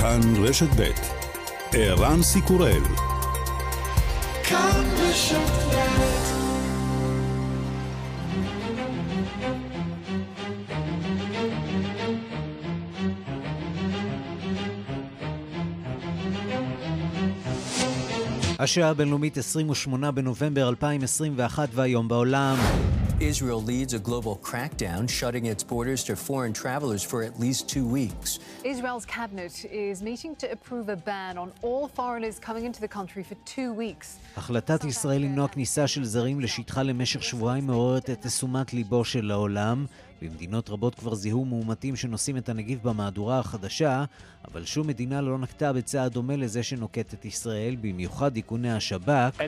כאן רשת ב' ערן סיקורל כאן רשת השעה הבינלאומית 28 בנובמבר 2021 והיום בעולם. Israel leads a global crackdown, shutting its borders to foreign travelers for at least two weeks. Israel's cabinet is meeting to approve a ban on all foreigners coming into the country for two weeks. החלטת ישראל למנוע כניסה של זרים לשטחה למשך שבועיים מעוררת את תשומת ליבו של העולם. במדינות רבות כבר זיהו מאומתים שנושאים את הנגיף במהדורה החדשה, אבל שום מדינה לא נקטה בצעד דומה לזה שנוקטת ישראל, במיוחד איכוני השב"כ.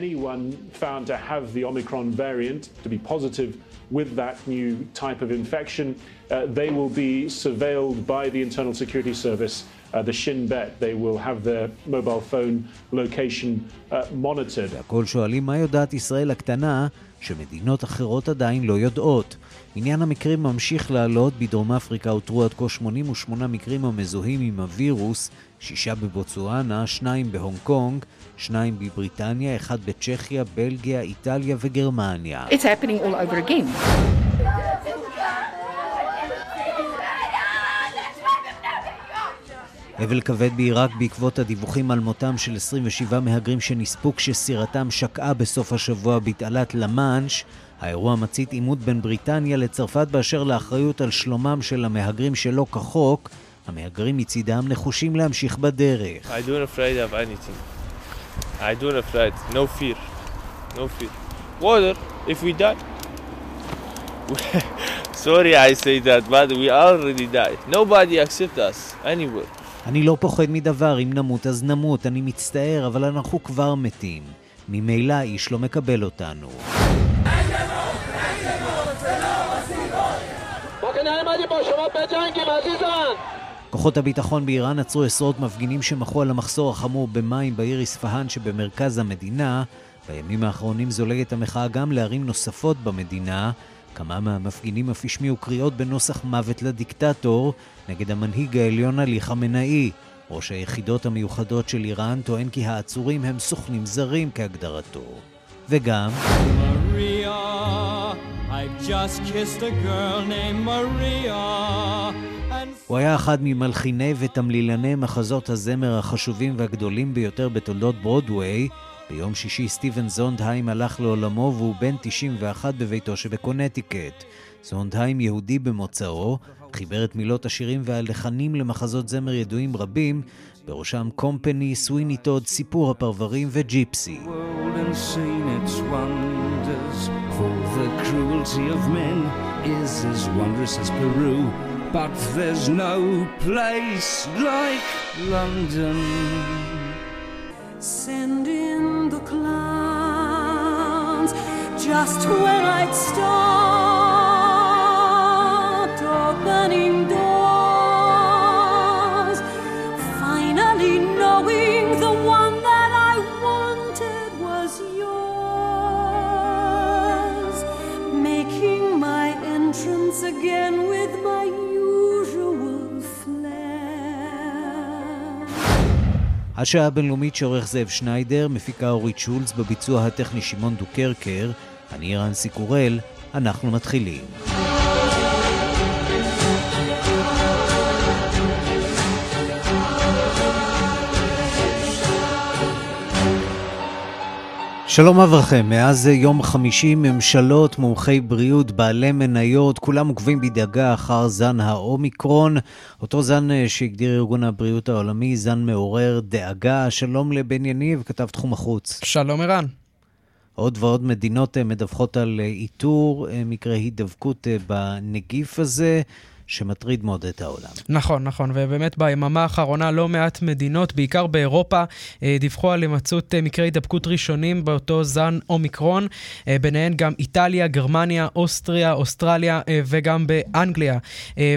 with that new type of infection, uh, they will be surveilled by the Internal Security Service, uh, the Shin Bet. They will have their mobile phone location uh, monitored. והכל שואלים מה יודעת ישראל הקטנה שמדינות אחרות עדיין לא יודעות. עניין המקרים ממשיך לעלות, בדרום אפריקה אותרו עד כה 88 מקרים המזוהים עם הווירוס, שישה בבוצואנה, שניים בהונג קונג, שניים בבריטניה, אחד בצ'כיה, בלגיה, איטליה וגרמניה. It's happening all over again. אבל כבד בעיראק בעקבות הדיווחים על מותם של 27 מהגרים שנספו כשסירתם שקעה בסוף השבוע בתעלת למאנש. האירוע מצית עימות בין בריטניה לצרפת באשר לאחריות על שלומם של המהגרים שלא כחוק. המהגרים מצידם נחושים להמשיך בדרך. I don't afraid of anything. I don't afraid. No fear. No fear. Water, if we die. Sorry I say that, but we already died. Nobody accept us anywhere. אני לא פוחד מדבר, אם נמות אז נמות, אני מצטער, אבל אנחנו כבר מתים. ממילא איש לא מקבל אותנו. כוחות הביטחון באיראן עצרו עשרות מפגינים שמחו על המחסור החמור במים בעיר אספהאן שבמרכז המדינה. בימים האחרונים זולגת המחאה גם לערים נוספות במדינה. כמה מהמפגינים אף השמיעו קריאות בנוסח מוות לדיקטטור נגד המנהיג העליון עלי חמנאי. ראש היחידות המיוחדות של איראן טוען כי העצורים הם סוכנים זרים כהגדרתו. וגם... הוא היה אחד ממלחיני ותמלילני מחזות הזמר החשובים והגדולים ביותר בתולדות ברודוויי. ביום שישי סטיבן זונדהיים הלך לעולמו והוא בן 91 בביתו שבקונטיקט. זונדהיים יהודי במוצאו, חיבר את מילות השירים והלחנים למחזות זמר ידועים רבים, בראשם קומפני, סוויני טוד, סיפור הפרברים וג'יפסי. But there's no place like London. Send in the clowns just when I'd start opening השעה הבינלאומית שעורך זאב שניידר, מפיקה אורית שולץ, בביצוע הטכני שמעון דוקרקר, אני רנסי קורל, אנחנו מתחילים. שלום אברכם, מאז יום חמישי ממשלות, מומחי בריאות, בעלי מניות, כולם עוקבים בדאגה אחר זן האומיקרון, אותו זן אה, שהגדיר ארגון הבריאות העולמי, זן מעורר דאגה. שלום לבן יניב, כתב תחום החוץ. שלום ערן. עוד ועוד מדינות אה, מדווחות על אה, איתור מקרי הידבקות בנגיף הזה. שמטריד מאוד את העולם. נכון, נכון, ובאמת ביממה האחרונה לא מעט מדינות, בעיקר באירופה, אה, דיווחו על הימצאות אה, מקרי הידבקות ראשונים באותו זן אומיקרון, אה, ביניהן גם איטליה, גרמניה, אוסטריה, אוסטרליה וגם באנגליה.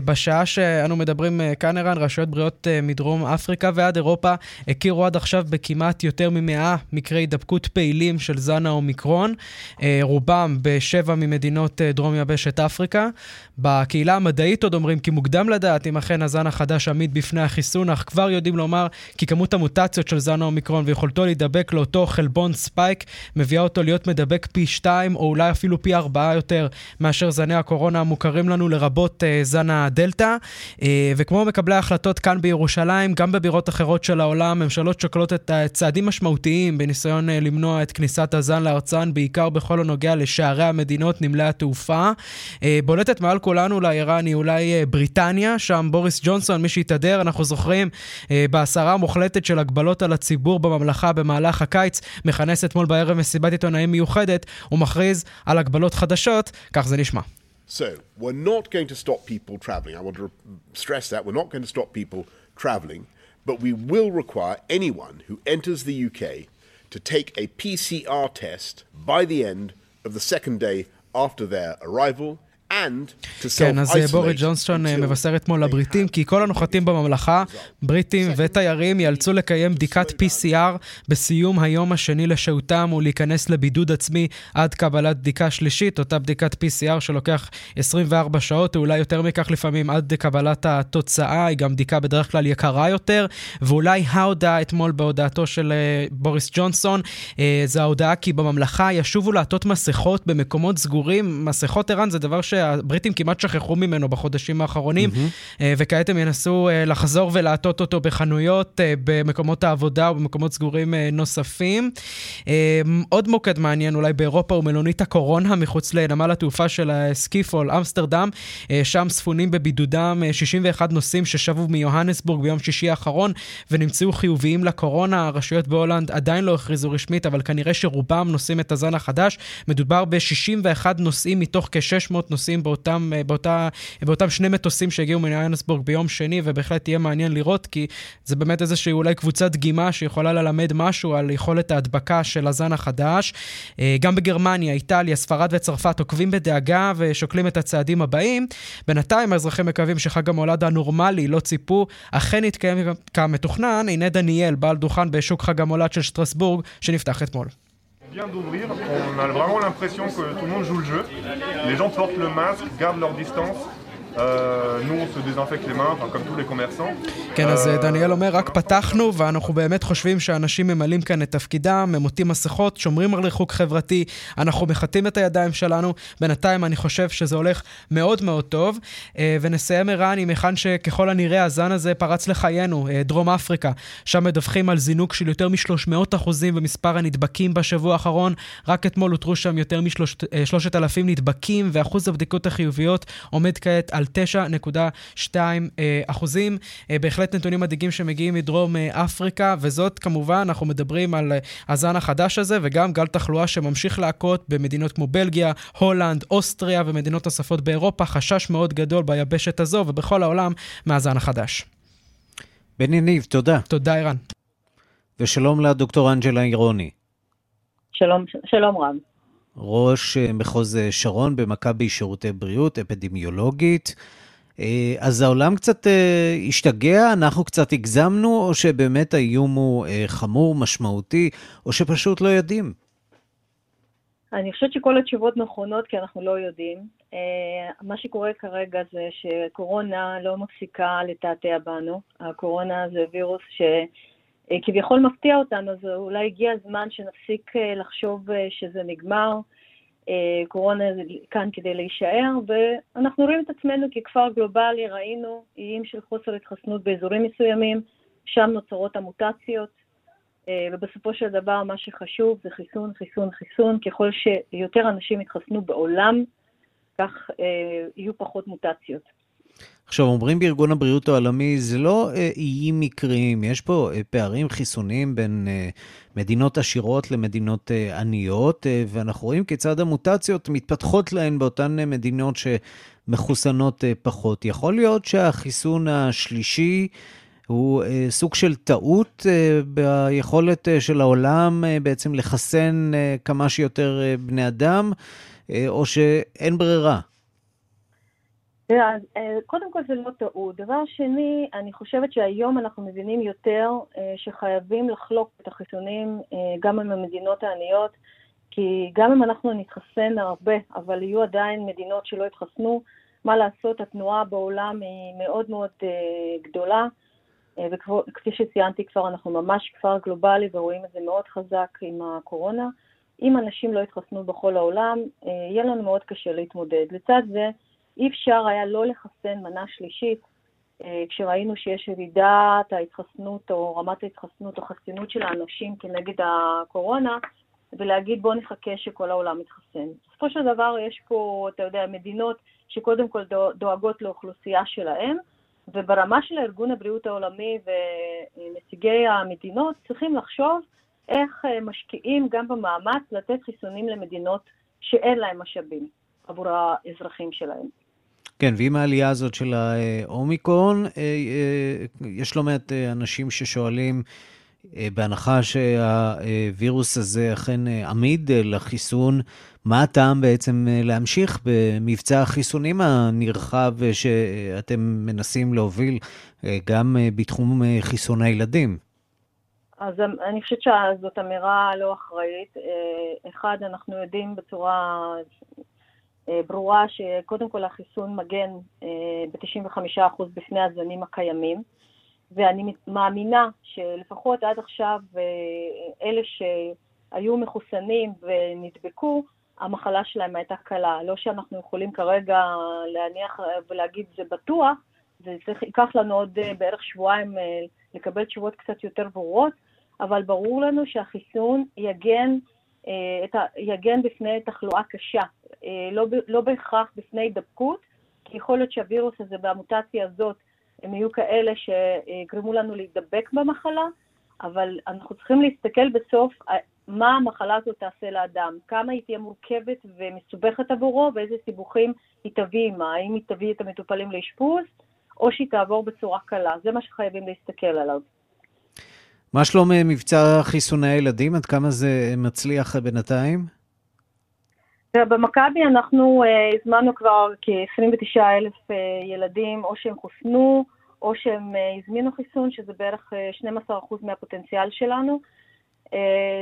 בשעה שאנו מדברים כאן, ערן, רשויות בריאות מדרום אפריקה ועד אירופה הכירו עד עכשיו בכמעט יותר ממאה מקרי הידבקות פעילים של זן האומיקרון, רובם בשבע ממדינות דרום יבשת אפריקה. בקהילה המדעית עוד אומרים כי מוקדם לדעת אם אכן הזן החדש עמיד בפני החיסון, אך כבר יודעים לומר כי כמות המוטציות של זן האומיקרון ויכולתו להידבק לאותו חלבון ספייק מביאה אותו להיות מדבק פי שתיים או אולי אפילו פי ארבעה יותר מאשר זני הקורונה המוכרים לנו לרבות uh, זן הדלתא. Uh, וכמו מקבלי ההחלטות כאן בירושלים, גם בבירות אחרות של העולם, ממשלות שוקלות את הצעדים משמעותיים בניסיון uh, למנוע את כניסת הזן לארצן, בעיקר בכל הנוגע לשערי המדינות, נמלי התעופה. Uh, בולטת מעל כולנו היא אולי uh, בריטניה, שם בוריס ג'ונסון, מי שהתהדר, אנחנו זוכרים, uh, בהסרה המוחלטת של הגבלות על הציבור בממלכה במהלך הקיץ, מכנס אתמול בערב מסיבת עיתונאים מיוחדת ומכריז על הגבלות חדשות, כך זה נשמע. So, we're not going to stop people traveling. I want to stress that. We're not going to stop people traveling, but we will require anyone who enters the UK to take a PCR test by the end of the second day after their arrival כן, אז אה, בורי ג'ונסטון אה, מבשר אתמול לבריטים כי כל הנוחתים בממלכה, בריטים ותיירים, ייאלצו לקיים בדיקת PCR בסיום היום השני לשהותם ולהיכנס לבידוד עצמי עד קבלת בדיקה שלישית, אותה בדיקת PCR שלוקח 24 שעות, או אולי יותר מכך לפעמים עד קבלת התוצאה, היא גם בדיקה בדרך כלל יקרה יותר, ואולי ההודעה אתמול בהודעתו של אה, בוריס ג'ונסון, זו ההודעה כי בממלכה ישובו לעטות מסכות במקומות סגורים. מסכות ערן זה דבר ש... שהבריטים כמעט שכחו ממנו בחודשים האחרונים, mm-hmm. וכעת הם ינסו אה, לחזור ולעטות אותו בחנויות, אה, במקומות העבודה ובמקומות סגורים נוספים. עוד מוקד מעניין אולי באירופה הוא מלונית הקורונה מחוץ לנמל התעופה של סקיפול, אמסטרדם. שם ספונים בבידודם 61 נוסעים ששבו מיוהנסבורג ביום שישי האחרון ונמצאו חיוביים לקורונה. הרשויות בהולנד עדיין לא הכריזו רשמית, אבל כנראה שרובם נושאים את הזן החדש. מדובר ב-61 נוסעים מתוך כ-600 נוסעים. נוסעים באותם, אה, באותה, באותם שני מטוסים שהגיעו מניאנסבורג ביום שני, ובהחלט יהיה מעניין לראות, כי זה באמת איזושהי אולי קבוצת דגימה שיכולה ללמד משהו על יכולת ההדבקה של הזן החדש. אה, גם בגרמניה, איטליה, ספרד וצרפת עוקבים בדאגה ושוקלים את הצעדים הבאים. בינתיים האזרחים מקווים שחג המולד הנורמלי, לא ציפו, אכן יתקיים כמתוכנן. הנה דניאל, בעל דוכן בשוק חג המולד של שטרסבורג, שנפתח אתמול. Vient d'ouvrir, on a vraiment l'impression que tout le monde joue le jeu. Les gens portent le masque, gardent leur distance. Nous, on se désinfecte les mains, comme tous les commerçants. כן, אז דניאל אומר, רק פתחנו, ואנחנו באמת חושבים שאנשים ממלאים כאן את תפקידם, הם עוטים מסכות, שומרים על ריחוק חברתי, אנחנו מחטאים את הידיים שלנו. בינתיים אני חושב שזה הולך מאוד מאוד טוב. ונסיים ערן עם היכן שככל הנראה הזן הזה פרץ לחיינו, דרום אפריקה. שם מדווחים על זינוק של יותר מ-300% במספר הנדבקים בשבוע האחרון. רק אתמול הותרו שם יותר מ-3,000 נדבקים, ואחוז הבדיקות החיוביות עומד כעת על 9.2 אה, אחוזים. אה, בהחלט נתונים מדאיגים שמגיעים מדרום אה, אפריקה, וזאת כמובן, אנחנו מדברים על הזן החדש הזה, וגם גל תחלואה שממשיך להכות במדינות כמו בלגיה, הולנד, אוסטריה ומדינות נוספות באירופה. חשש מאוד גדול ביבשת הזו ובכל העולם מהזן החדש. בן יניב, תודה. תודה, ערן. ושלום לדוקטור אנג'לה אירוני. שלום, שלום רב. ראש אה, מחוז אה, שרון במכבי שירותי בריאות, אפידמיולוגית. אה, אז העולם קצת השתגע, אנחנו קצת הגזמנו, או שבאמת האיום הוא חמור, משמעותי, או שפשוט לא יודעים? אני חושבת שכל התשובות נכונות, כי אנחנו לא יודעים. מה שקורה כרגע זה שקורונה לא מפסיקה לתעתע בנו. הקורונה זה וירוס שכביכול מפתיע אותנו, אז אולי הגיע הזמן שנפסיק לחשוב שזה נגמר. קורונה כאן כדי להישאר, ואנחנו רואים את עצמנו ככפר גלובלי, ראינו איים של חוסר התחסנות באזורים מסוימים, שם נוצרות המוטציות, ובסופו של דבר מה שחשוב זה חיסון, חיסון, חיסון, ככל שיותר אנשים יתחסנו בעולם, כך יהיו פחות מוטציות. עכשיו, אומרים בארגון הבריאות העולמי, זה לא אה, איים מקריים, יש פה אה, פערים חיסוניים בין אה, מדינות עשירות למדינות אה, עניות, אה, ואנחנו רואים כיצד המוטציות מתפתחות להן באותן אה, מדינות שמחוסנות אה, פחות. יכול להיות שהחיסון השלישי הוא אה, סוג של טעות אה, ביכולת אה, של העולם אה, בעצם לחסן אה, כמה שיותר אה, בני אדם, אה, או שאין ברירה. אה, קודם כל זה לא טעות. דבר שני, אני חושבת שהיום אנחנו מבינים יותר אה, שחייבים לחלוק את החיסונים אה, גם עם המדינות העניות, כי גם אם אנחנו נתחסן הרבה, אבל יהיו עדיין מדינות שלא יתחסנו, מה לעשות, התנועה בעולם היא מאוד מאוד גדולה, וכפי שציינתי כבר, אנחנו ממש כפר גלובלי ורואים את זה מאוד חזק עם הקורונה. אם אנשים לא יתחסנו בכל העולם, יהיה לנו מאוד קשה להתמודד. לצד זה, אי אפשר היה לא לחסן מנה שלישית אה, כשראינו שיש ירידת ההתחסנות או רמת ההתחסנות או חסינות של האנשים כנגד הקורונה, ולהגיד בואו נחכה שכל העולם יתחסן. בסופו של דבר יש פה, אתה יודע, מדינות שקודם כל דואגות לאוכלוסייה שלהם, וברמה של ארגון הבריאות העולמי ונציגי המדינות צריכים לחשוב איך אה, משקיעים גם במאמץ לתת חיסונים למדינות שאין להם משאבים עבור האזרחים שלהם. כן, ועם העלייה הזאת של האומיקרון, אה, אה, יש לא מעט אה, אנשים ששואלים, בהנחה שהווירוס הזה אכן עמיד לחיסון, מה הטעם בעצם להמשיך במבצע החיסונים הנרחב שאתם מנסים להוביל גם בתחום חיסון הילדים? אז אני חושבת שזאת אמירה לא אחראית. אחד, אנחנו יודעים בצורה ברורה שקודם כל החיסון מגן אה, ב-95% בפני הזנים הקיימים, ואני מאמינה שלפחות עד עכשיו אה, אלה שהיו מחוסנים ונדבקו, המחלה שלהם הייתה קלה. לא שאנחנו יכולים כרגע להניח ולהגיד זה בטוח, זה צריך, ייקח לנו עוד בערך שבועיים לקבל תשובות קצת יותר ברורות, אבל ברור לנו שהחיסון יגן אה, יגן בפני תחלואה קשה, אה, לא, לא בהכרח בפני הידבקות, כי יכול להיות שהווירוס הזה והמוטציה הזאת הם יהיו כאלה שיגרמו לנו להידבק במחלה, אבל אנחנו צריכים להסתכל בסוף אה, מה המחלה הזאת תעשה לאדם, כמה היא תהיה מורכבת ומסובכת עבורו ואיזה סיבוכים היא תביא עימה, האם היא תביא את המטופלים לאשפוז או שהיא תעבור בצורה קלה, זה מה שחייבים להסתכל עליו. מה שלום אה, מבצע חיסוני הילדים? עד כמה זה מצליח בינתיים? במכבי אנחנו uh, הזמנו כבר כ-29 אלף uh, ילדים, או שהם חוסנו, או שהם uh, הזמינו חיסון, שזה בערך uh, 12% מהפוטנציאל שלנו. Uh,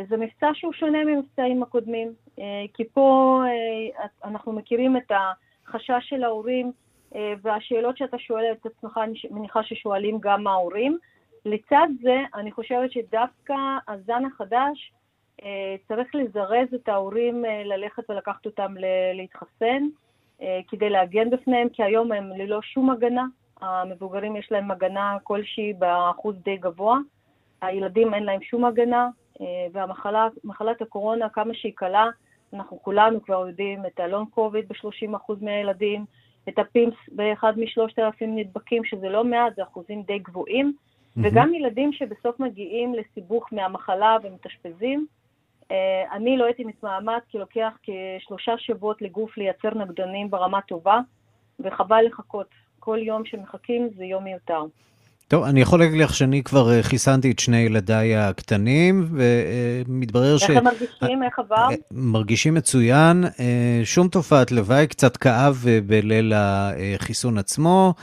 זה מבצע שהוא שונה ממבצעים הקודמים, uh, כי פה uh, אנחנו מכירים את החשש של ההורים, uh, והשאלות שאתה שואל את עצמך, אני מניחה ששואלים גם ההורים. לצד זה, אני חושבת שדווקא הזן החדש אה, צריך לזרז את ההורים אה, ללכת ולקחת אותם להתחסן, אה, כדי להגן בפניהם, כי היום הם ללא שום הגנה. המבוגרים יש להם הגנה כלשהי באחוז די גבוה, הילדים אין להם שום הגנה, ומחלת הקורונה, כמה שהיא קלה, אנחנו כולנו כבר יודעים את ה long COVID ב-30% מהילדים, את ה PIMS באחד משלושת אלפים נדבקים, שזה לא מעט, זה אחוזים די גבוהים. וגם ילדים שבסוף מגיעים לסיבוך מהמחלה ומתאשפזים. אה, אני לא הייתי מתמהמהת כי לוקח כשלושה שבועות לגוף לייצר נגדנים ברמה טובה, וחבל לחכות. כל יום שמחכים זה יום מיותר. טוב, אני יכול להגיד לך שאני כבר אה, חיסנתי את שני ילדיי הקטנים, ומתברר ש... איך הם מרגישים? איך עבר? אה, מרגישים מצוין, שום תופעת לוואי, קצת כאב בליל החיסון עצמו.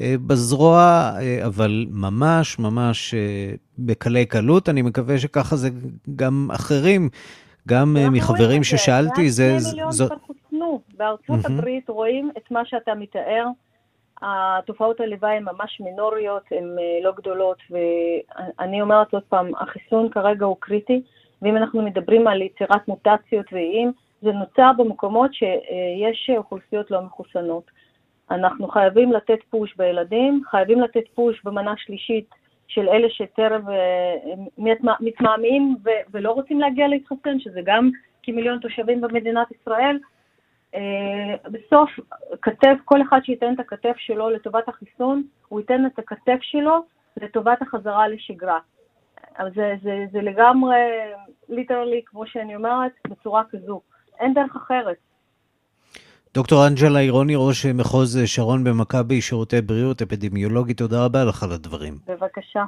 אה, בזרוע, אה, אבל ממש ממש אה, בקלי קלות. אני מקווה שככה זה גם אחרים, גם מחברים ששאלתי, זה... שני מיליון כבר חוסנו. בארצות הברית רואים את מה שאתה מתאר. התופעות הלוואי הן ממש מינוריות, הן לא גדולות, ואני אומרת עוד פעם, החיסון כרגע הוא קריטי, ואם אנחנו מדברים על יצירת מוטציות ואיים, זה נוצר במקומות שיש אוכלוסיות לא מחוסנות. אנחנו חייבים לתת פוש בילדים, חייבים לתת פוש במנה שלישית של אלה שטרם אה, מתמהמהים ולא רוצים להגיע להתחסן, שזה גם כמיליון תושבים במדינת ישראל. אה, בסוף, כתף, כל אחד שייתן את הכתף שלו לטובת החיסון, הוא ייתן את הכתף שלו לטובת החזרה לשגרה. אבל זה, זה, זה לגמרי, literally, כמו שאני אומרת, בצורה כזו. אין דרך אחרת. דוקטור אנג'לה אירוני, ראש מחוז שרון במכבי, שירותי בריאות אפידמיולוגית, תודה רבה לך על הדברים. בבקשה.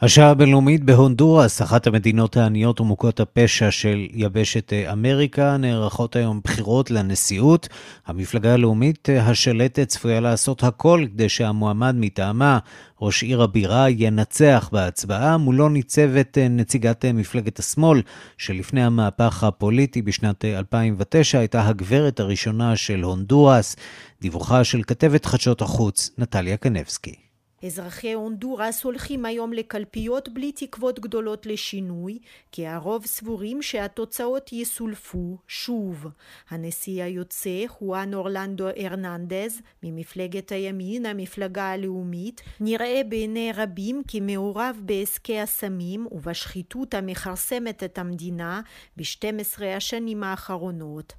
השעה הבינלאומית בהונדורס, אחת המדינות העניות ומוכות הפשע של יבשת אמריקה, נערכות היום בחירות לנשיאות. המפלגה הלאומית השלטת צפויה לעשות הכל כדי שהמועמד מטעמה, ראש עיר הבירה, ינצח בהצבעה. מולו ניצבת נציגת מפלגת השמאל, שלפני המהפך הפוליטי בשנת 2009 הייתה הגברת הראשונה של הונדורס. דיווחה של כתבת חדשות החוץ, נטליה קנבסקי. אזרחי הונדורס הולכים היום לקלפיות בלי תקוות גדולות לשינוי, כי הרוב סבורים שהתוצאות יסולפו שוב. הנשיא היוצא, חואן אורלנדו ארננדז, ממפלגת הימין, המפלגה הלאומית, נראה בעיני רבים כמעורב בעסקי הסמים ובשחיתות המכרסמת את המדינה ב-12 השנים האחרונות.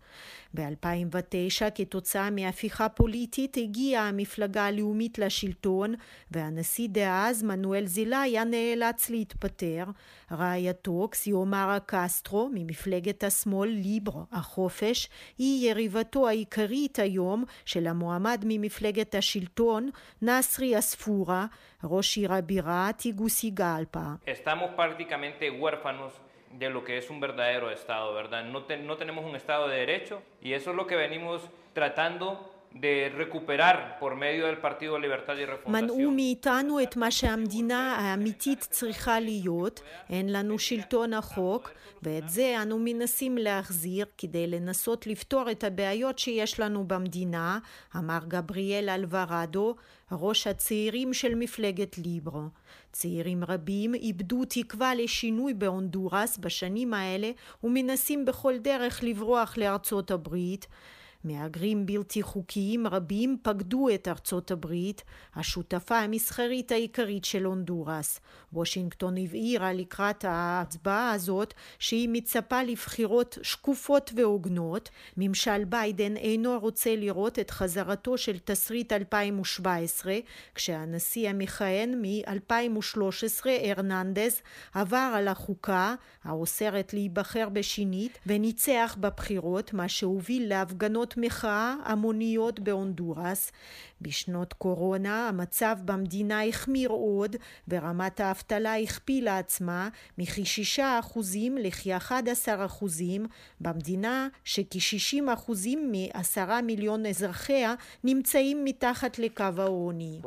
ב-2009 כתוצאה מהפיכה פוליטית הגיעה המפלגה הלאומית לשלטון והנשיא דאז מנואל זילאיה נאלץ להתפטר. רעייתו קסיומרה קסטרו ממפלגת השמאל ליבר החופש היא יריבתו העיקרית היום של המועמד ממפלגת השלטון נאסרי אספורה ראש עיר הבירה טיגוסי גלפה. De lo que es un verdadero Estado, ¿verdad? No, te, no tenemos un Estado de derecho y eso es lo que venimos tratando de recuperar por medio del Partido Libertad y Refundación. מנעו מאיתנו את מה שהמדינה האמיתית צריכה להיות, אין לנו שלטון החוק, ואת זה אנו מנסים להחזיר כדי לנסות לפתור את הבעיות שיש לנו במדינה, אמר גבריאל אלוורדו, ראש הצעירים של מפלגת ליברו. צעירים רבים איבדו תקווה לשינוי בהונדורס בשנים האלה ומנסים בכל דרך לברוח לארצות הברית. מהגרים בלתי חוקיים רבים פקדו את ארצות הברית, השותפה המסחרית העיקרית של הונדורס. וושינגטון הבהירה לקראת ההצבעה הזאת שהיא מצפה לבחירות שקופות והוגנות. ממשל ביידן אינו רוצה לראות את חזרתו של תסריט 2017, כשהנשיא המכהן מ-2013, הרננדז, עבר על החוקה האוסרת להיבחר בשנית וניצח בבחירות, מה שהוביל להפגנות הפגנות מחאה המוניות בהונדורס. בשנות קורונה המצב במדינה החמיר עוד ורמת האבטלה הכפילה עצמה מכ-6% לכ-11% במדינה שכ-60% מ-10 מיליון אזרחיה נמצאים מתחת לקו העוני.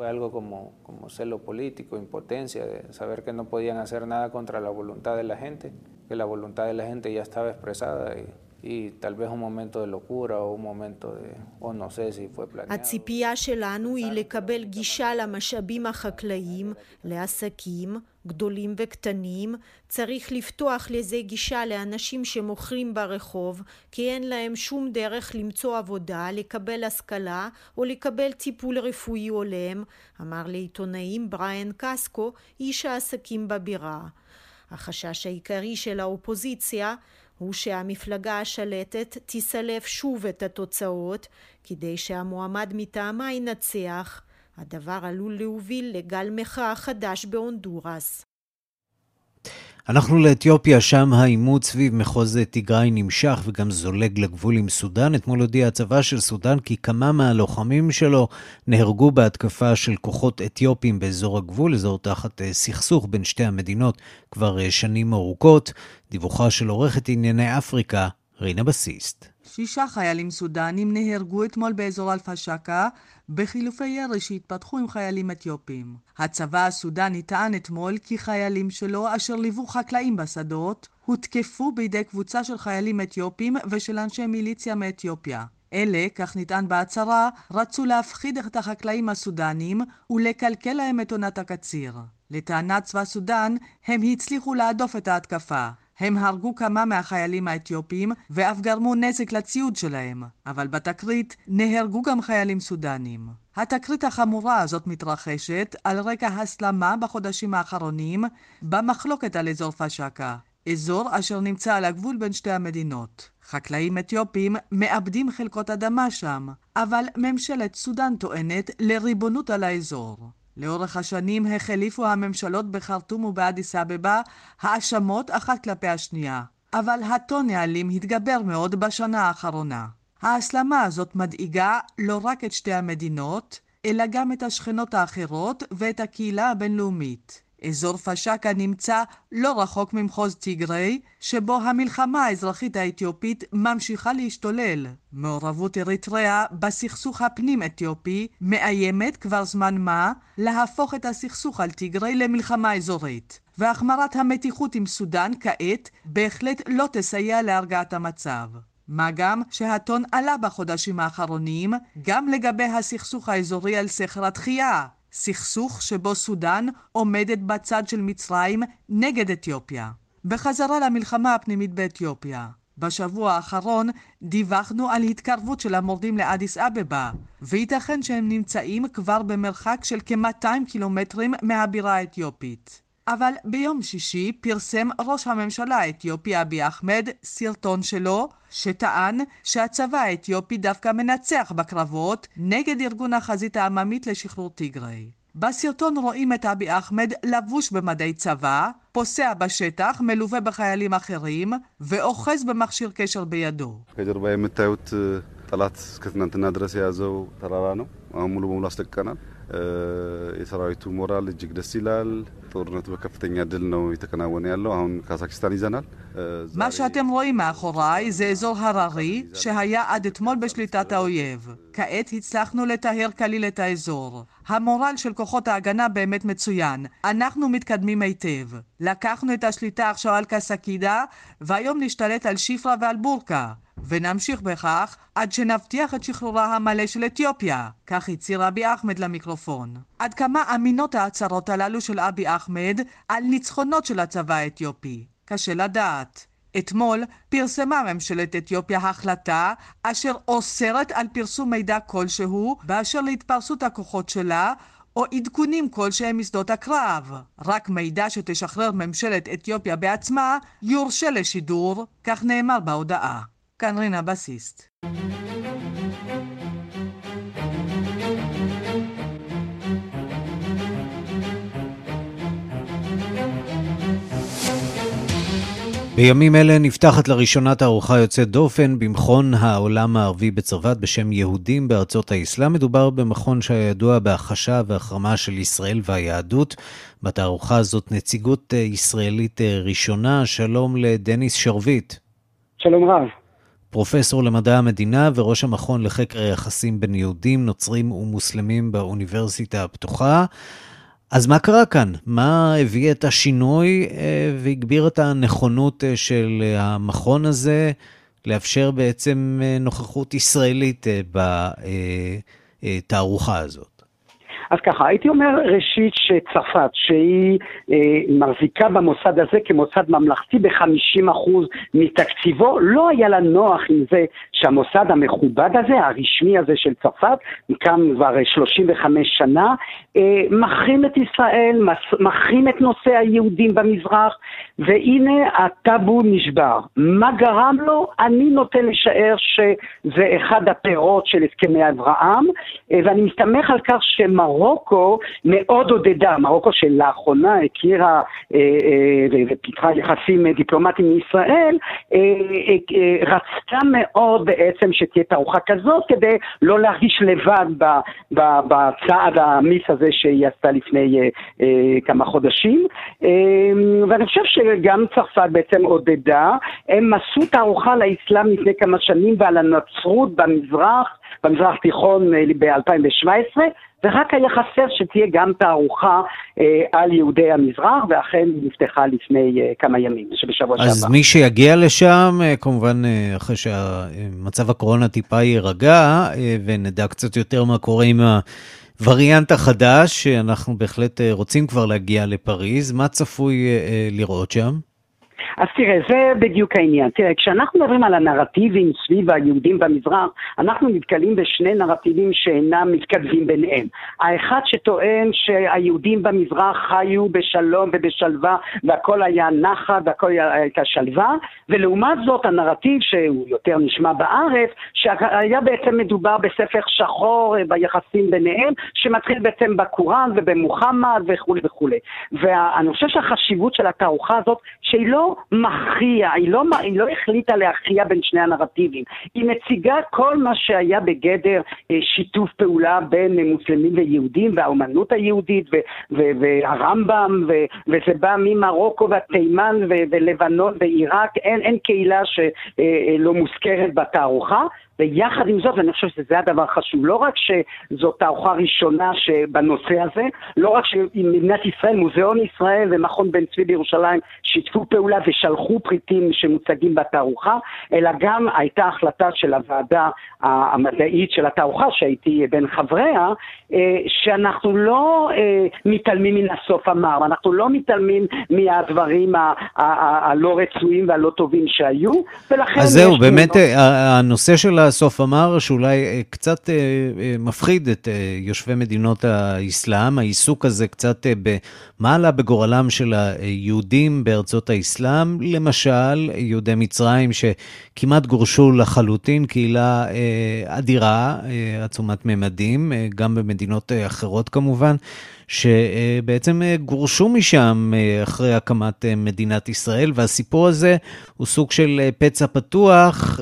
como celo político, impotencia, de saber que no podían hacer nada contra la voluntad de la gente, que la voluntad de la gente ya estaba expresada. Y... y tal vez un momento de locura o un momento de, o no sé si fue planeado. הציפייה שלנו היא לקבל גישה למשאבים החקלאיים, לעסקים, גדולים וקטנים, צריך לפתוח לזה גישה לאנשים שמוכרים ברחוב, כי אין להם שום דרך למצוא עבודה, לקבל השכלה או לקבל טיפול רפואי הולם, אמר לעיתונאים בריאן קסקו, איש העסקים בבירה. החשש העיקרי של האופוזיציה הוא שהמפלגה השלטת תסלף שוב את התוצאות כדי שהמועמד מטעמה ינצח. הדבר עלול להוביל לגל מחאה חדש בהונדורס. אנחנו לאתיופיה, שם העימות סביב מחוז תיגראי נמשך וגם זולג לגבול עם סודאן. אתמול הודיע הצבא של סודאן כי כמה מהלוחמים שלו נהרגו בהתקפה של כוחות אתיופים באזור הגבול, אזור תחת אה, סכסוך בין שתי המדינות כבר אה, שנים ארוכות. דיווחה של עורכת ענייני אפריקה, רינה בסיסט. שישה חיילים סודנים נהרגו אתמול באזור אלפשקה בחילופי ירי שהתפתחו עם חיילים אתיופים. הצבא הסודני טען אתמול כי חיילים שלו, אשר ליוו חקלאים בשדות, הותקפו בידי קבוצה של חיילים אתיופים ושל אנשי מיליציה מאתיופיה. אלה, כך נטען בהצהרה, רצו להפחיד את החקלאים הסודנים ולקלקל להם את עונת הקציר. לטענת צבא סודן, הם הצליחו להדוף את ההתקפה. הם הרגו כמה מהחיילים האתיופים ואף גרמו נזק לציוד שלהם, אבל בתקרית נהרגו גם חיילים סודנים. התקרית החמורה הזאת מתרחשת על רקע הסלמה בחודשים האחרונים במחלוקת על אזור פשקה, אזור אשר נמצא על הגבול בין שתי המדינות. חקלאים אתיופים מאבדים חלקות אדמה שם, אבל ממשלת סודן טוענת לריבונות על האזור. לאורך השנים החליפו הממשלות בחרטום ובאדיס אבבה האשמות אחת כלפי השנייה, אבל הטון האלים התגבר מאוד בשנה האחרונה. ההסלמה הזאת מדאיגה לא רק את שתי המדינות, אלא גם את השכנות האחרות ואת הקהילה הבינלאומית. אזור פשקה נמצא לא רחוק ממחוז טיגרי, שבו המלחמה האזרחית האתיופית ממשיכה להשתולל. מעורבות אריתריאה בסכסוך הפנים-אתיופי מאיימת כבר זמן מה להפוך את הסכסוך על טיגרי למלחמה אזורית. והחמרת המתיחות עם סודאן כעת בהחלט לא תסייע להרגעת המצב. מה גם שהטון עלה בחודשים האחרונים גם לגבי הסכסוך האזורי על סכר התחייה, סכסוך שבו סודאן עומדת בצד של מצרים נגד אתיופיה. בחזרה למלחמה הפנימית באתיופיה. בשבוע האחרון דיווחנו על התקרבות של המורדים לאדיס אבבה, וייתכן שהם נמצאים כבר במרחק של כ-200 קילומטרים מהבירה האתיופית. אבל ביום שישי פרסם ראש הממשלה האתיופי אבי אחמד סרטון שלו, שטען שהצבא האתיופי דווקא מנצח בקרבות נגד ארגון החזית העממית לשחרור טיגרי. בסרטון רואים את אבי אחמד לבוש במדי צבא, פוסע בשטח, מלווה בחיילים אחרים, ואוחז במכשיר קשר בידו. ከጀርባ የምታዩት ጠላት እስከ ትናንትና ድረስ የያዘው ተራራ ነው። አሁን ሙሉ በሙሉ አስለቅቀናል። የሰራዊቱ ሞራል እጅግ ደስ ይላል። ጦርነቱ በከፍተኛ ድል ነው የተከናወነ ያለው። አሁን ካዛክስታን ይዘናል። מה שאתם רואים מאחוריי זה אזור הררי שהיה עד אתמול בשליטת האויב. כעת הצלחנו לטהר כליל את האזור. המורל של כוחות ההגנה באמת מצוין. אנחנו מתקדמים היטב. לקחנו את השליטה עכשיו על קסקידה, והיום נשתלט על שיפרה ועל בורקה. ונמשיך בכך עד שנבטיח את שחרורה המלא של אתיופיה, כך הצהיר אבי אחמד למיקרופון. עד כמה אמינות ההצהרות הללו של אבי אחמד על ניצחונות של הצבא האתיופי? קשה לדעת. אתמול פרסמה ממשלת אתיופיה החלטה אשר אוסרת על פרסום מידע כלשהו באשר להתפרסות הכוחות שלה או עדכונים כלשהם משדות הקרב. רק מידע שתשחרר ממשלת אתיופיה בעצמה יורשה לשידור, כך נאמר בהודעה. כאן רינה בסיסט. בימים אלה נפתחת לראשונה תערוכה יוצאת דופן במכון העולם הערבי בצרפת בשם יהודים בארצות האסלאם. מדובר במכון שהיה ידוע בהכחשה והחרמה של ישראל והיהדות. בתערוכה הזאת נציגות ישראלית ראשונה. שלום לדניס שרביט. שלום רב. פרופסור למדע המדינה וראש המכון לחקר היחסים בין יהודים, נוצרים ומוסלמים באוניברסיטה הפתוחה. אז מה קרה כאן? מה הביא את השינוי והגביר את הנכונות של המכון הזה לאפשר בעצם נוכחות ישראלית בתערוכה הזאת? אז ככה, הייתי אומר ראשית שצרפת, שהיא אה, מחזיקה במוסד הזה כמוסד ממלכתי ב-50% מתקציבו, לא היה לה נוח עם זה שהמוסד המכובד הזה, הרשמי הזה של צרפת, קם כבר 35 שנה, אה, מחרים את ישראל, מחרים את נושא היהודים במזרח, והנה הטאבו נשבר. מה גרם לו? אני נוטה לשער שזה אחד הפירות של הסכמי אברהם, אה, ואני מסתמך על כך שמרוקו מרוקו מאוד עודדה, מרוקו שלאחרונה הכירה אה, אה, ופיתחה יחסים דיפלומטיים מישראל, אה, רצתה מאוד בעצם שתהיה תערוכה כזאת כדי לא להרגיש לבד בצעד האמיץ הזה שהיא עשתה לפני כמה חודשים. ואני חושב שגם צרפת בעצם עודדה, הם עשו תערוכה לאסלאם לפני כמה שנים ועל הנצרות במזרח, במזרח תיכון ב-2017. ורק היה חסר שתהיה גם תערוכה אה, על יהודי המזרח, ואכן היא נפתחה לפני אה, כמה ימים, שבשבוע שעבר. אז מי שיגיע לשם, אה, כמובן אה, אחרי שמצב הקורונה טיפה יירגע, אה, ונדע קצת יותר מה קורה עם הווריאנט החדש, שאנחנו בהחלט אה, רוצים כבר להגיע לפריז, מה צפוי אה, אה, לראות שם? אז תראה, זה בדיוק העניין. תראה, כשאנחנו מדברים על הנרטיבים סביב היהודים במזרח, אנחנו נתקלים בשני נרטיבים שאינם מתכתבים ביניהם. האחד שטוען שהיהודים במזרח חיו בשלום ובשלווה, והכל היה נחת והכל הייתה שלווה, ולעומת זאת הנרטיב שהוא יותר נשמע בארץ, שהיה בעצם מדובר בספר שחור ביחסים ביניהם, שמתחיל בעצם בקוראן ובמוחמד וכולי וכולי. ואני חושב שהחשיבות של התערוכה הזאת, שהיא לא מכריע, היא לא, היא לא החליטה להכריע בין שני הנרטיבים. היא מציגה כל מה שהיה בגדר אה, שיתוף פעולה בין מוסלמים ויהודים והאומנות היהודית ו- ו- והרמב"ם ו- וזה בא ממרוקו והתימן ו- ולבנון ועיראק, אין, אין קהילה שלא מוזכרת בתערוכה. ויחד עם זאת, ואני חושב שזה הדבר החשוב, לא רק שזאת תערוכה ראשונה בנושא הזה, לא רק שמדינת ישראל, מוזיאון ישראל ומכון בן צבי בירושלים שיתפו פעולה ושלחו פריטים שמוצגים בתערוכה, אלא גם הייתה החלטה של הוועדה המדעית של התערוכה, שהייתי בין חבריה, אה, שאנחנו לא אה, מתעלמים מן הסוף המר, אנחנו לא מתעלמים מהדברים הלא רצויים והלא טובים שהיו, ולכן... אז זהו, באמת אה, הנושא של הסוף אמר שאולי אה, קצת אה, אה, מפחיד את יושבי מדינות האסלאם, העיסוק הזה קצת במה עלה בגורלם של היהודים בארצות האסלאם, למשל יהודי מצרים שכמעט גורשו לחלוטין, קהילה אדירה, עצומת ממדים, גם במדינות אחרות כמובן. שבעצם אה, גורשו משם אה, אחרי הקמת אה, מדינת ישראל, והסיפור הזה הוא סוג של פצע פתוח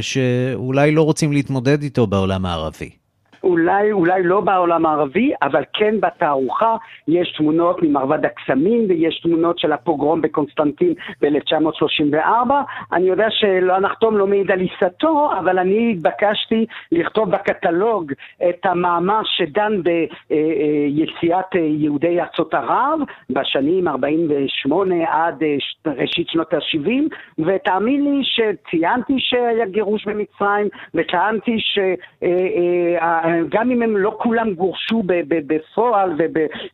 שאולי לא רוצים להתמודד איתו בעולם הערבי. אולי, אולי לא בעולם הערבי, אבל כן בתערוכה יש תמונות ממרבד הקסמים ויש תמונות של הפוגרום בקונסטנטין ב-1934. אני יודע שלא נחתום לא מעיד על עיסתו, אבל אני התבקשתי לכתוב בקטלוג את המאמר שדן ביציאת יהודי ארצות ערב בשנים 48 עד ראשית שנות ה-70, ותאמין לי שציינתי שהיה גירוש במצרים, וטענתי ש... גם אם הם לא כולם גורשו בפועל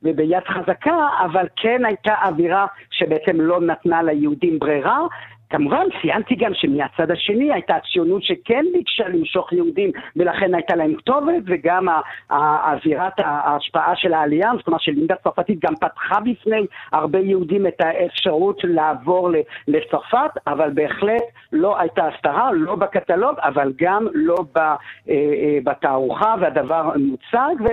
וביד חזקה, אבל כן הייתה אווירה שבעצם לא נתנה ליהודים ברירה, כמובן, ציינתי גם שמהצד השני הייתה הציונות שכן ביקשה למשוך יהודים ולכן הייתה להם כתובת וגם אווירת ההשפעה של העלייה, זאת אומרת שלימדה צרפתית גם פתחה בפני הרבה יהודים את האפשרות לעבור לצרפת, אבל בהחלט לא הייתה הסתרה, לא בקטלוג, אבל גם לא אה, אה, בתערוכה והדבר מוצג. ו...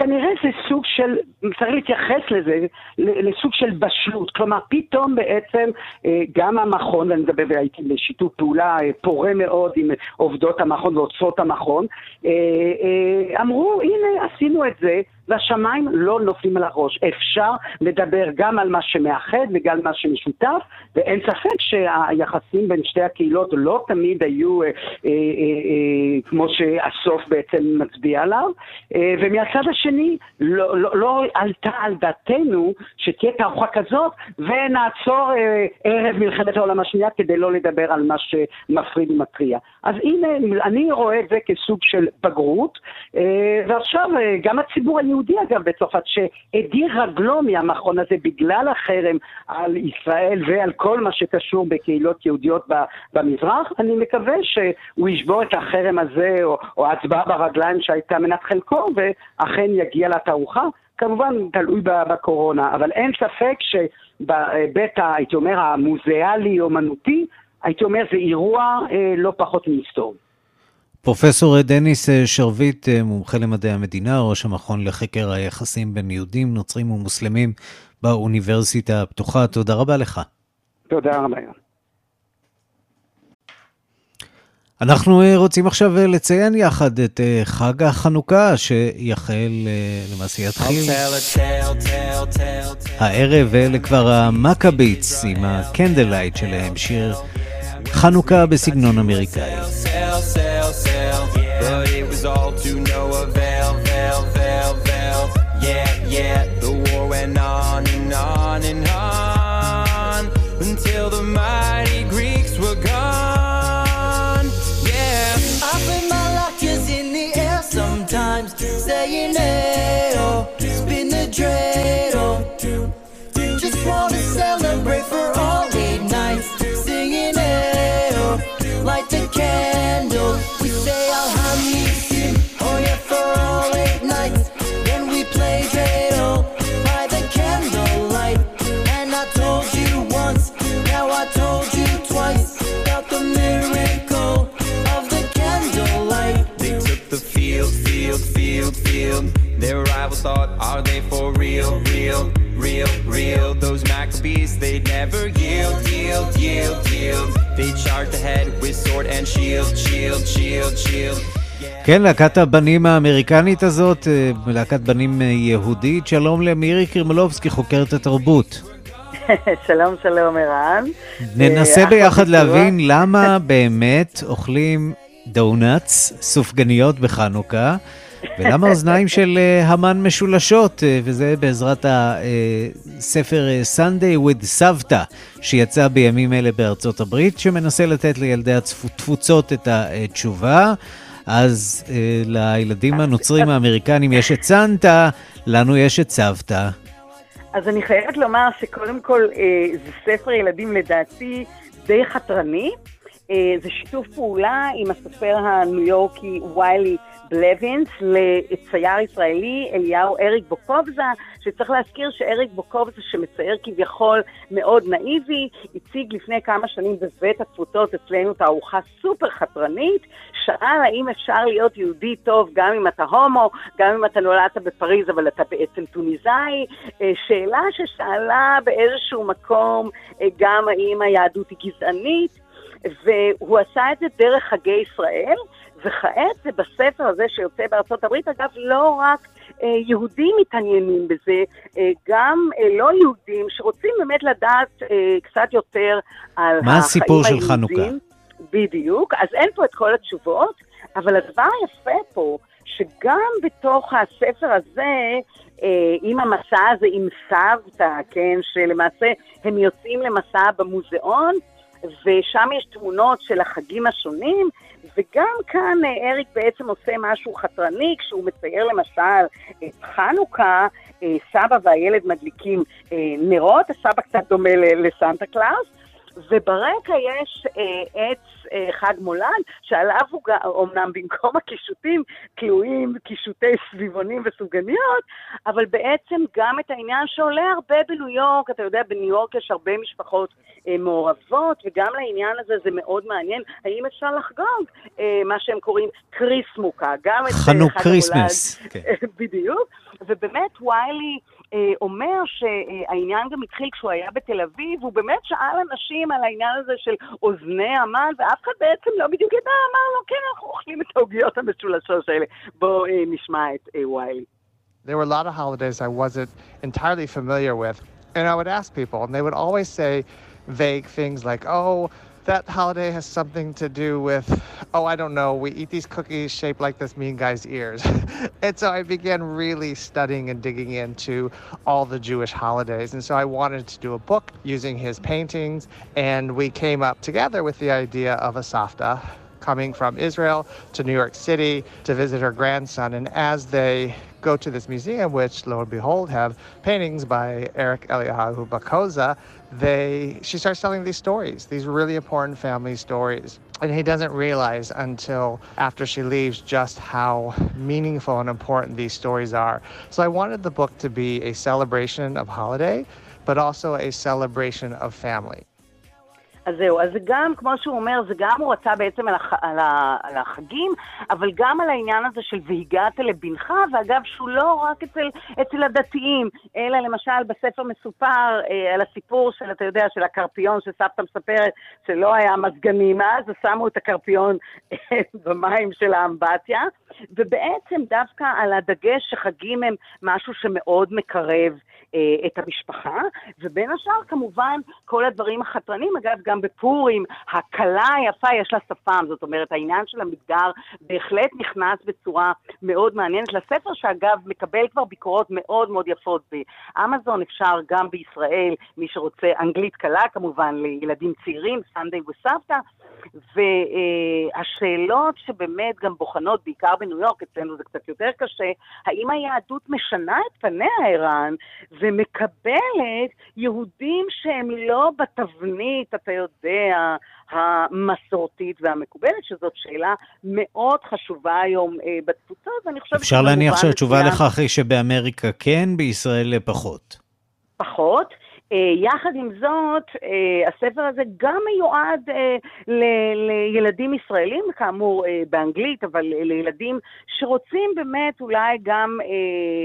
כנראה זה סוג של, צריך להתייחס לזה, לסוג של בשלות. כלומר, פתאום בעצם אה, גם המכון, ואני מדבר והייתי בשיתוף פעולה אה, פורה מאוד עם עובדות המכון ואוצרות המכון, אה, אמרו, הנה, עשינו את זה. והשמיים לא נופלים על הראש. אפשר לדבר גם על מה שמאחד וגם על מה שמשותף, ואין ספק שהיחסים בין שתי הקהילות לא תמיד היו אה, אה, אה, אה, כמו שהסוף בעצם מצביע עליו. אה, ומהצד השני, לא, לא, לא עלתה על דעתנו שתהיה תערוכה כזאת, ונעצור אה, ערב מלחמת העולם השנייה כדי לא לדבר על מה שמפריד ומתריע. אז הנה, אני רואה את זה כסוג של בגרות, אה, ועכשיו אה, גם הציבור היהודי יהודי אגב בצרפת שהדיר רגלו מהמכון הזה בגלל החרם על ישראל ועל כל מה שקשור בקהילות יהודיות במזרח, אני מקווה שהוא ישבור את החרם הזה או, או ההצבעה ברגליים שהייתה מנת חלקו ואכן יגיע לתערוכה. כמובן תלוי בקורונה, אבל אין ספק שבהיבט, הייתי אומר, המוזיאלי-אומנותי, הייתי אומר, זה אירוע אה, לא פחות מהיסטורי. פרופסור דניס אה, שרביט, אה, מומחה למדעי המדינה, ראש המכון לחקר היחסים בין יהודים, נוצרים ומוסלמים באוניברסיטה הפתוחה, תודה רבה לך. תודה רבה. אנחנו אה, רוצים עכשיו לציין יחד את חג החנוכה שיחל, למעשה יתחיל הערב, ואלה כבר המכביץ עם הקנדלייט שלהם, שיר חנוכה בסגנון אמריקאי. all to no avail, veil, veil, veil. Yeah, yeah, the war went on. real? Their rivals thought, are they for real, real, real, real? Those Maccabees, they never yield, yield, yield, yield. They charged ahead with sword and shield, shield, shield, shield. כן, להקת הבנים האמריקנית הזאת, להקת בנים יהודית. שלום למירי קרמלובסקי, חוקרת התרבות. שלום, שלום, ערן. ננסה ביחד להבין למה באמת אוכלים דונאטס, סופגניות בחנוכה, ולמה אוזניים של המן משולשות, וזה בעזרת הספר Sunday with סבתא, שיצא בימים אלה בארצות הברית, שמנסה לתת לילדי התפוצות את התשובה. אז אה, לילדים הנוצרים האמריקנים יש את סנטה, לנו יש את סבתא. אז אני חייבת לומר שקודם כל אה, זה ספר ילדים לדעתי די חתרני. אה, זה שיתוף פעולה עם הסופר הניו יורקי ויילי בלווינס לצייר ישראלי אליהו אריק בוקובזה, שצריך להזכיר שאריק בוקובזה, שמצייר כביכול מאוד נאיבי, הציג לפני כמה שנים בבית התפוצות אצלנו תערוכה סופר חתרנית, שאל האם אפשר להיות יהודי טוב גם אם אתה הומו, גם אם אתה נולדת בפריז אבל אתה בעצם טוניסאי, אה, שאלה ששאלה באיזשהו מקום אה, גם האם היהדות היא גזענית. והוא עשה את זה דרך חגי ישראל, וכעת זה בספר הזה שיוצא בארצות הברית, אגב, לא רק אה, יהודים מתעניינים בזה, אה, גם אה, לא יהודים שרוצים באמת לדעת אה, קצת יותר על החיים היהודים. מה הסיפור של חנוכה? בדיוק, אז אין פה את כל התשובות, אבל הדבר היפה פה, שגם בתוך הספר הזה, אה, עם המסע הזה עם סבתא, כן, שלמעשה הם יוצאים למסע במוזיאון, ושם יש תמונות של החגים השונים, וגם כאן אה, אריק בעצם עושה משהו חתרני, כשהוא מצייר למשל את חנוכה, אה, סבא והילד מדליקים אה, נרות, הסבא קצת דומה לסנטה קלאוס, וברקע יש אה, עץ אה, חג מולד, שעליו הוא אומנם במקום הקישוטים תלויים קישוטי סביבונים וסופגניות, אבל בעצם גם את העניין שעולה הרבה בניו יורק, אתה יודע, בניו יורק יש הרבה משפחות אה, מעורבות, וגם לעניין הזה זה מאוד מעניין, האם אפשר לחגוג אה, מה שהם קוראים Chrismukkah, גם את חג המולד. חנוכה Christmas. כן. בדיוק, ובאמת ויילי... אה, אומר שהעניין גם התחיל כשהוא היה בתל אביב, הוא באמת שאל אנשים על העניין הזה של אוזני המן, ואף אחד בעצם לא בדיוק ידע, אמר לו, כן, אנחנו אוכלים את העוגיות המשולשות האלה. בואו אה, נשמע את אה, ויילי. There were a lot of holidays I wasn't entirely familiar with, and I would ask people, and they would always say vague things like, oh, that holiday has something to do with, oh, I don't know, we eat these cookies shaped like this mean guy's ears. and so I began really studying and digging into all the Jewish holidays. And so I wanted to do a book using his paintings, and we came up together with the idea of a Safta coming from Israel to New York City to visit her grandson. And as they go to this museum, which lo and behold have paintings by Eric Eliyahu Bakoza, they she starts telling these stories, these really important family stories. And he doesn't realize until after she leaves just how meaningful and important these stories are. So I wanted the book to be a celebration of holiday, but also a celebration of family. אז זהו, אז זה גם, כמו שהוא אומר, זה גם הוא רצה בעצם על, הח, על, ה, על החגים, אבל גם על העניין הזה של והגעת לבנך, ואגב, שהוא לא רק אצל, אצל הדתיים, אלא למשל בספר מסופר אה, על הסיפור של, אתה יודע, של הקרפיון שסבתא מספרת, שלא היה מזגנים אז, אז שמו את הקרפיון אה, במים של האמבטיה, ובעצם דווקא על הדגש שחגים הם משהו שמאוד מקרב. אה, את המשפחה, ובין השאר כמובן כל הדברים החתרנים, אגב גם בפורים, הכלה היפה יש לה שפם, זאת אומרת העניין של המגדר בהחלט נכנס בצורה מאוד מעניינת לספר, שאגב מקבל כבר ביקורות מאוד מאוד יפות באמזון, אפשר גם בישראל, מי שרוצה אנגלית קלה כמובן לילדים צעירים, סנדיי וסבתא, והשאלות שבאמת גם בוחנות, בעיקר בניו יורק, אצלנו זה קצת יותר קשה, האם היהדות משנה את פניה, ערן, ומקבלת יהודים שהם לא בתבנית, אתה יודע, המסורתית והמקובלת, שזאת שאלה מאוד חשובה היום אה, בתפוצות, ואני חושבת... אפשר להניח שהתשובה לכך היא שבאמריקה כן, בישראל פחות. פחות. אה, יחד עם זאת, אה, הספר הזה גם מיועד אה, לילדים ישראלים, כאמור באנגלית, אבל לילדים שרוצים באמת אולי גם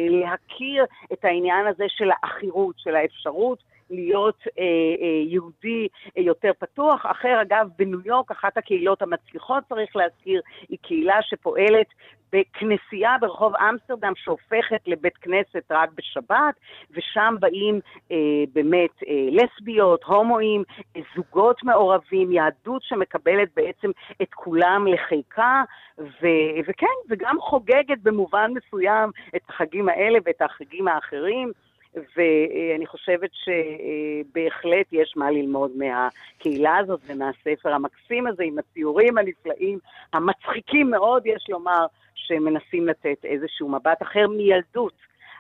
להכיר את העניין הזה של העכירות, של האפשרות. להיות אה, אה, יהודי אה, יותר פתוח. אחר, אגב, בניו יורק, אחת הקהילות המצליחות, צריך להזכיר, היא קהילה שפועלת בכנסייה ברחוב אמסטרדם שהופכת לבית כנסת רק בשבת, ושם באים אה, באמת אה, לסביות, הומואים, אה, זוגות מעורבים, יהדות שמקבלת בעצם את כולם לחיקה, ו- וכן, וגם חוגגת במובן מסוים את החגים האלה ואת החגים האחרים. ואני חושבת שבהחלט יש מה ללמוד מהקהילה הזאת ומהספר המקסים הזה עם הציורים הנפלאים, המצחיקים מאוד, יש לומר, שמנסים לתת איזשהו מבט אחר מילדות.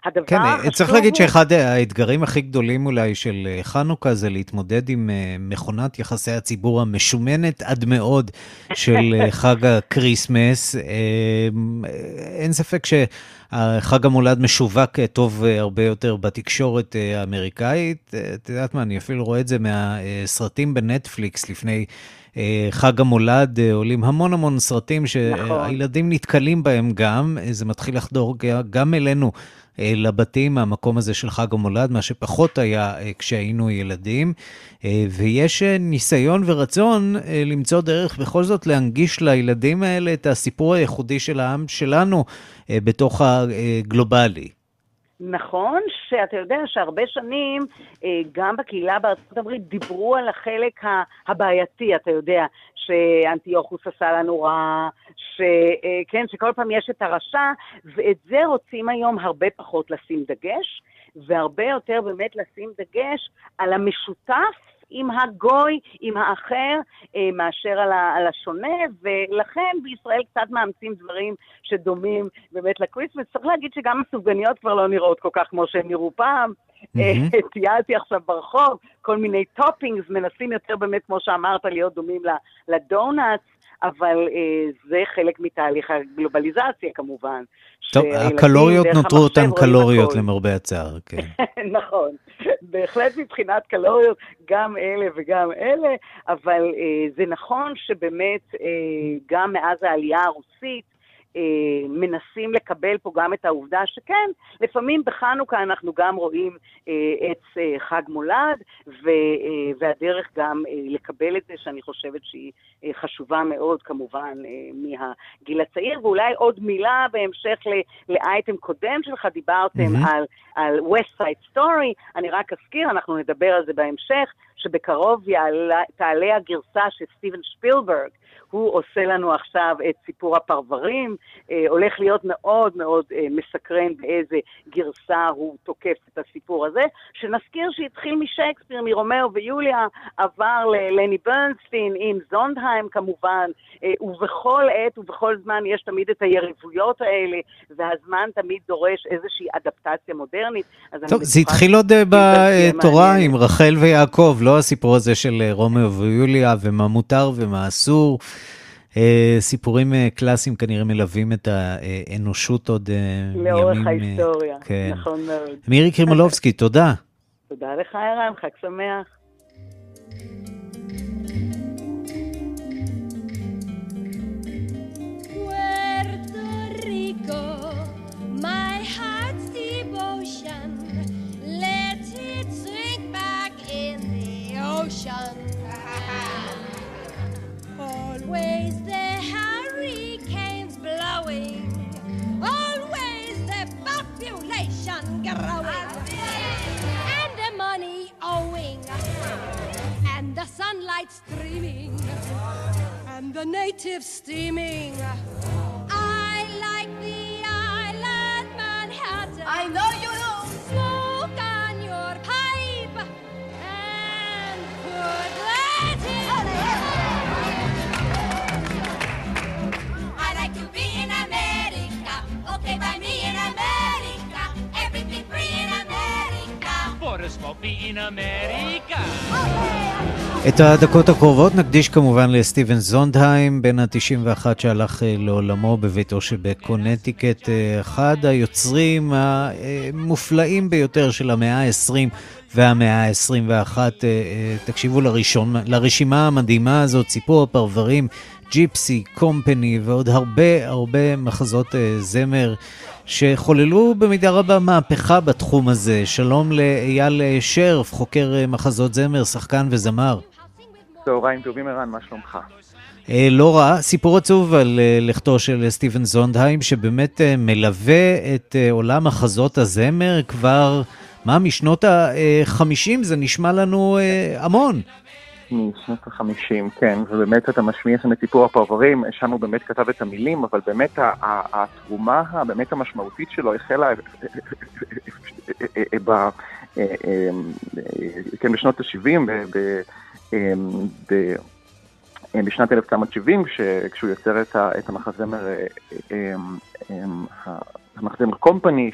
הדבר כן, החשוב צריך להגיד הוא... שאחד האתגרים הכי גדולים אולי של אה, חנוכה זה להתמודד עם אה, מכונת יחסי הציבור המשומנת עד מאוד של אה, חג ה Christmas. אין ספק שחג המולד משווק טוב הרבה יותר בתקשורת האמריקאית. את יודעת מה, אני אפילו רואה את זה מהסרטים בנטפליקס לפני... חג המולד, עולים המון המון סרטים נכון. שהילדים נכון. נתקלים בהם גם, זה מתחיל לחדור גם אלינו אה, לבתים מהמקום הזה של חג המולד, מה שפחות היה אה, כשהיינו ילדים. אה, ויש ניסיון ורצון למצוא דרך בכל זאת להנגיש לילדים האלה את הסיפור הייחודי של העם שלנו בתוך הגלובלי. נכון שאתה יודע שהרבה שנים, גם בקהילה בארצות הברית, דיברו על החלק הבעייתי, אתה יודע, שאנטיוכוס עשה לנו רע, שכן, שכל פעם יש את הרשע, ואת זה רוצים היום הרבה פחות לשים דגש, והרבה יותר באמת לשים דגש על המשותף עם הגוי, עם האחר, אה, מאשר על, השונה, ולכן בישראל קצת מאמצים דברים שדומים באמת ל Christmas. צריך להגיד שגם הסופגניות כבר לא נראות כל כך כמו שהן נראו פעם. Mm-hmm. טיילתי עכשיו ברחוב, כל מיני toppings, מנסים יותר באמת, כמו שאמרת, להיות דומים לדונאטס. אבל אה, זה חלק מתהליך הגלובליזציה כמובן. טוב, הקלוריות נותרו אותן קלוריות הכל. למרבה הצער, כן. נכון, בהחלט מבחינת קלוריות, גם אלה וגם אלה, אבל אה, זה נכון שבאמת אה, גם מאז העלייה הרוסית, אה, מנסים לקבל פה גם את העובדה שכן, לפעמים בחנוכה אנחנו גם רואים אה, עץ אה, חג מולד, ו, אה, והדרך גם אה, לקבל את זה, שאני חושבת שהיא אה, חשובה מאוד כמובן אה, מהגיל הצעיר. ואולי עוד מילה בהמשך לאייטם קודם שלך, דיברתם mm-hmm. על, על West Side Story, אני רק אזכיר, אנחנו נדבר על זה בהמשך, שבקרוב יעלה, תעלה הגרסה של סטיבן שפילברג, הוא עושה לנו עכשיו את סיפור הפרברים, אה, הולך להיות מאוד מאוד אה, מסקרן באיזה גרסה הוא תוקף את הסיפור הזה, שנזכיר שהתחיל משייקספיר, מרומאו ויוליה, עבר ללני ברנסטין עם סונדהיים כמובן, אה, ובכל עת ובכל זמן יש תמיד את היריבויות האלה, והזמן תמיד דורש איזושהי אדפטציה מודרנית. טוב, זה התחיל עוד בתורה עם רחל ויעקב, לא הסיפור הזה של רומאו ויוליה ומה מותר ומה אסור. אה, סיפורים אה, קלאסיים כנראה מלווים את האנושות עוד מימים. אה, לאורך ההיסטוריה, כן. נכון מאוד. מירי קרימולובסקי, תודה. תודה לך, ערן, חג שמח. ocean. Always the growing, and the money owing, and the sunlight streaming, and the natives steaming. I like the island Manhattan. I know you את הדקות הקרובות נקדיש כמובן לסטיבן זונדהיים, בן ה-91 שהלך אה, לעולמו בביתו שבקונטיקט, אה, אחד היוצרים המופלאים ביותר של המאה ה-20 והמאה ה-21. תקשיבו לראשון, לרשימה המדהימה הזאת, סיפור הפרברים, ג'יפסי, קומפני ועוד הרבה הרבה מחזות זמר. שחוללו במידה רבה מהפכה בתחום הזה. שלום לאייל שרף, חוקר מחזות זמר, שחקן וזמר. צהריים טובים ערן, מה שלומך? אה, לא רע, סיפור עצוב על אה, לכתו של סטיבן זונדהיים, שבאמת אה, מלווה את עולם מחזות הזמר כבר, מה, משנות ה-50? זה נשמע לנו המון. משנות ה-50, כן, ובאמת אתה משמיע שם את סיפור הפרברים, שם הוא באמת כתב את המילים, אבל באמת התרומה הבאמת המשמעותית שלו החלה כן, בשנות ה-70, בשנת 1970, כשהוא יוצר את המחזמר, המחזמר קומפני,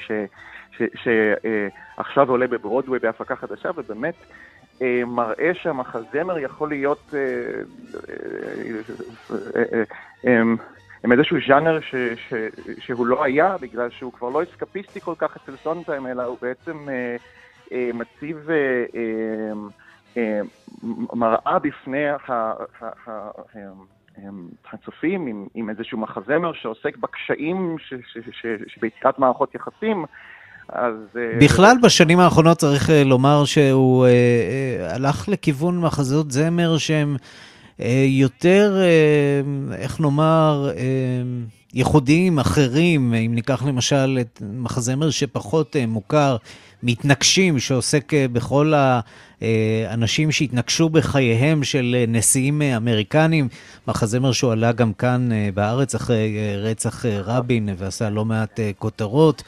שעכשיו עולה בברודווי בהפקה חדשה, ובאמת אה, מראה שהמחזמר יכול להיות אה, אה, עם איזשהו ז'אנר ש, ש, שהוא לא היה, בגלל שהוא כבר לא אסקפיסטי כל כך אצל סונטיים, אלא הוא בעצם אה, אה, מציב אה, אה, מראה בפני ה, הצופים עם, איזשהו מחזמר שעוסק בקשיים שביצירת מערכות יחסים. אז... אה, בכלל, בשנים האחרונות צריך אה, לומר שהוא אה, הלך לכיוון מחזות זמר שהם יותר, איך נאמר, ייחודיים, אחרים. אם ניקח למשל את מחזמר שפחות מוכר, מתנגשים, שעוסק בכל האנשים שהתנגשו בחייהם של נשיאים אמריקנים. מחזמר שהועלה גם כאן בארץ אחרי רצח רבין ועשה לא מעט כותרות.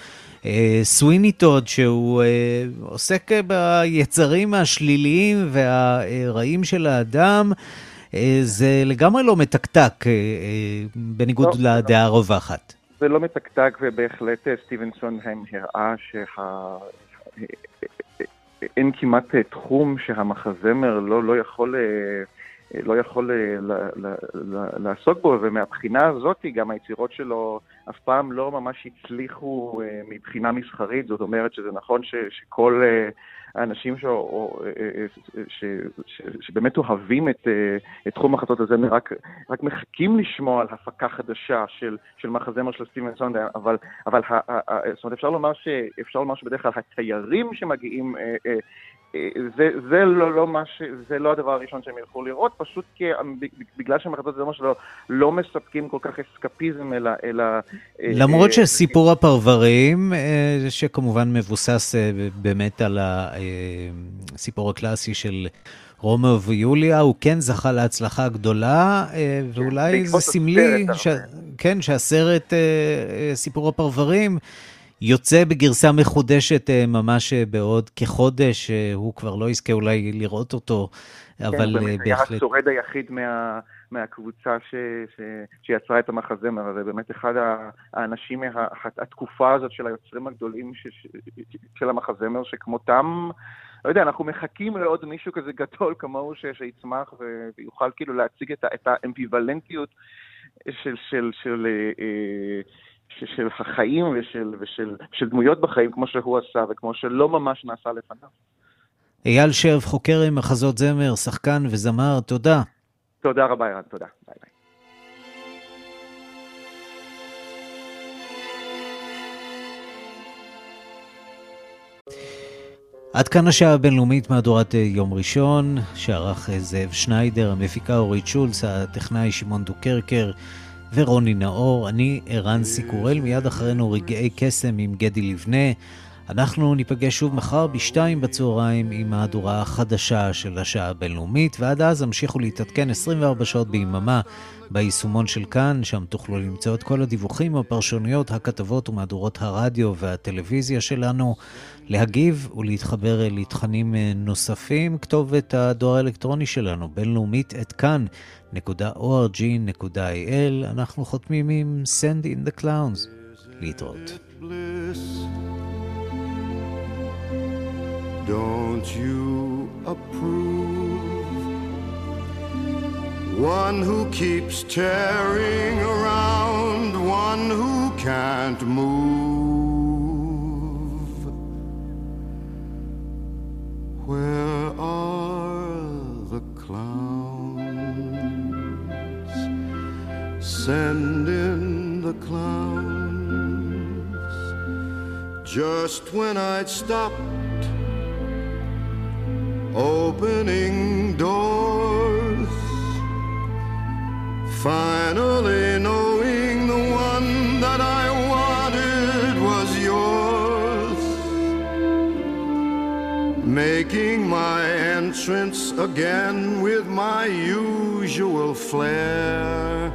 סוויני טוד, שהוא אה, עוסק ביצרים השליליים והרעים של האדם. אה, זה לגמרי לא מתקתק, אה, בניגוד לא, לא. לדעה הרווחת. זה לא מתקתק, ובהחלט סטיבנסון הם הראה שאין כמעט תחום שהמחזמר לא, לא יכול לא יכול אה, לעסוק בו, ומהבחינה הזאת גם היצירות שלו אף פעם לא ממש הצליחו אה, מבחינה מסחרית, זאת אומרת שזה נכון ש, שכל אה, האנשים ש, ש, ש, שבאמת אוהבים את, את תחום מחזות הזמר רק, רק מחכים לשמוע על הפקה חדשה של, של מחזמר של סטיבן סונדר, אבל, אבל ה, ה, זאת אומרת אפשר לומר, ש, אפשר לומר שבדרך כלל התיירים שמגיעים זה, זה, לא, לא ש, זה לא הדבר הראשון שהם ילכו לראות, פשוט כי, בגלל שהמחזות זה שלו לא מספקים כל כך אסקפיזם, אלא... אלא אה, למרות אה, שסיפור אה, הפרברים, אה, שכמובן מבוסס אה, באמת על הסיפור הקלאסי של רומאו ויוליה, הוא כן זכה להצלחה גדולה, אה, ואולי זה סמלי, ש... כן, שהסרט אה, סיפור הפרברים... יוצא בגרסה מחודשת אה, ממש אה, בעוד כחודש, אה, הוא כבר לא יזכה אולי לראות אותו, כן, אבל בהחלט... כן, היה השורד היחיד מה, מהקבוצה ש, ש, שיצרה את המחזמר הזה, באמת אחד האנשים מהתקופה הזאת של היוצרים הגדולים ש, ש, של המחזמר, שכמותם... לא יודע, אנחנו מחכים לעוד מישהו כזה גדול כמוהו ש, שיצמח ויוכל כאילו להציג את, את האמביוולנטיות של, של, של, אה, של החיים ושל, ושל של דמויות בחיים, כמו שהוא עשה וכמו שלא ממש נעשה לפניו. אייל שרף, חוקר עם מחזות זמר, שחקן וזמר, תודה. תודה רבה, ירן, תודה. ביי ביי. עד כאן השעה הבינלאומית מהדורת יום ראשון, שערך זאב שניידר, המפיקה אורית שולץ, הטכנאי שמעון דוקרקר. ורוני נאור, אני ערן סיקורל, מיד אחרינו רגעי קסם עם גדי לבנה. אנחנו ניפגש שוב מחר בשתיים בצהריים עם מהדורה החדשה של השעה הבינלאומית, ועד אז המשיכו להתעדכן 24 שעות ביממה ביישומון של כאן, שם תוכלו למצוא את כל הדיווחים, הפרשנויות, הכתבות ומהדורות הרדיו והטלוויזיה שלנו, להגיב ולהתחבר לתכנים נוספים. כתובת הדואר האלקטרוני שלנו, בינלאומית את כאן. www.org.il אנחנו חותמים עם Send in the Clowns. להתראות. Don't you approve? One who keeps tearing around, one who can't move. Where are the clowns? Send in the clowns. Just when I'd stopped opening doors, finally knowing the one that I wanted was yours, making my entrance again with my usual flair.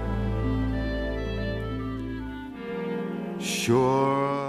Sure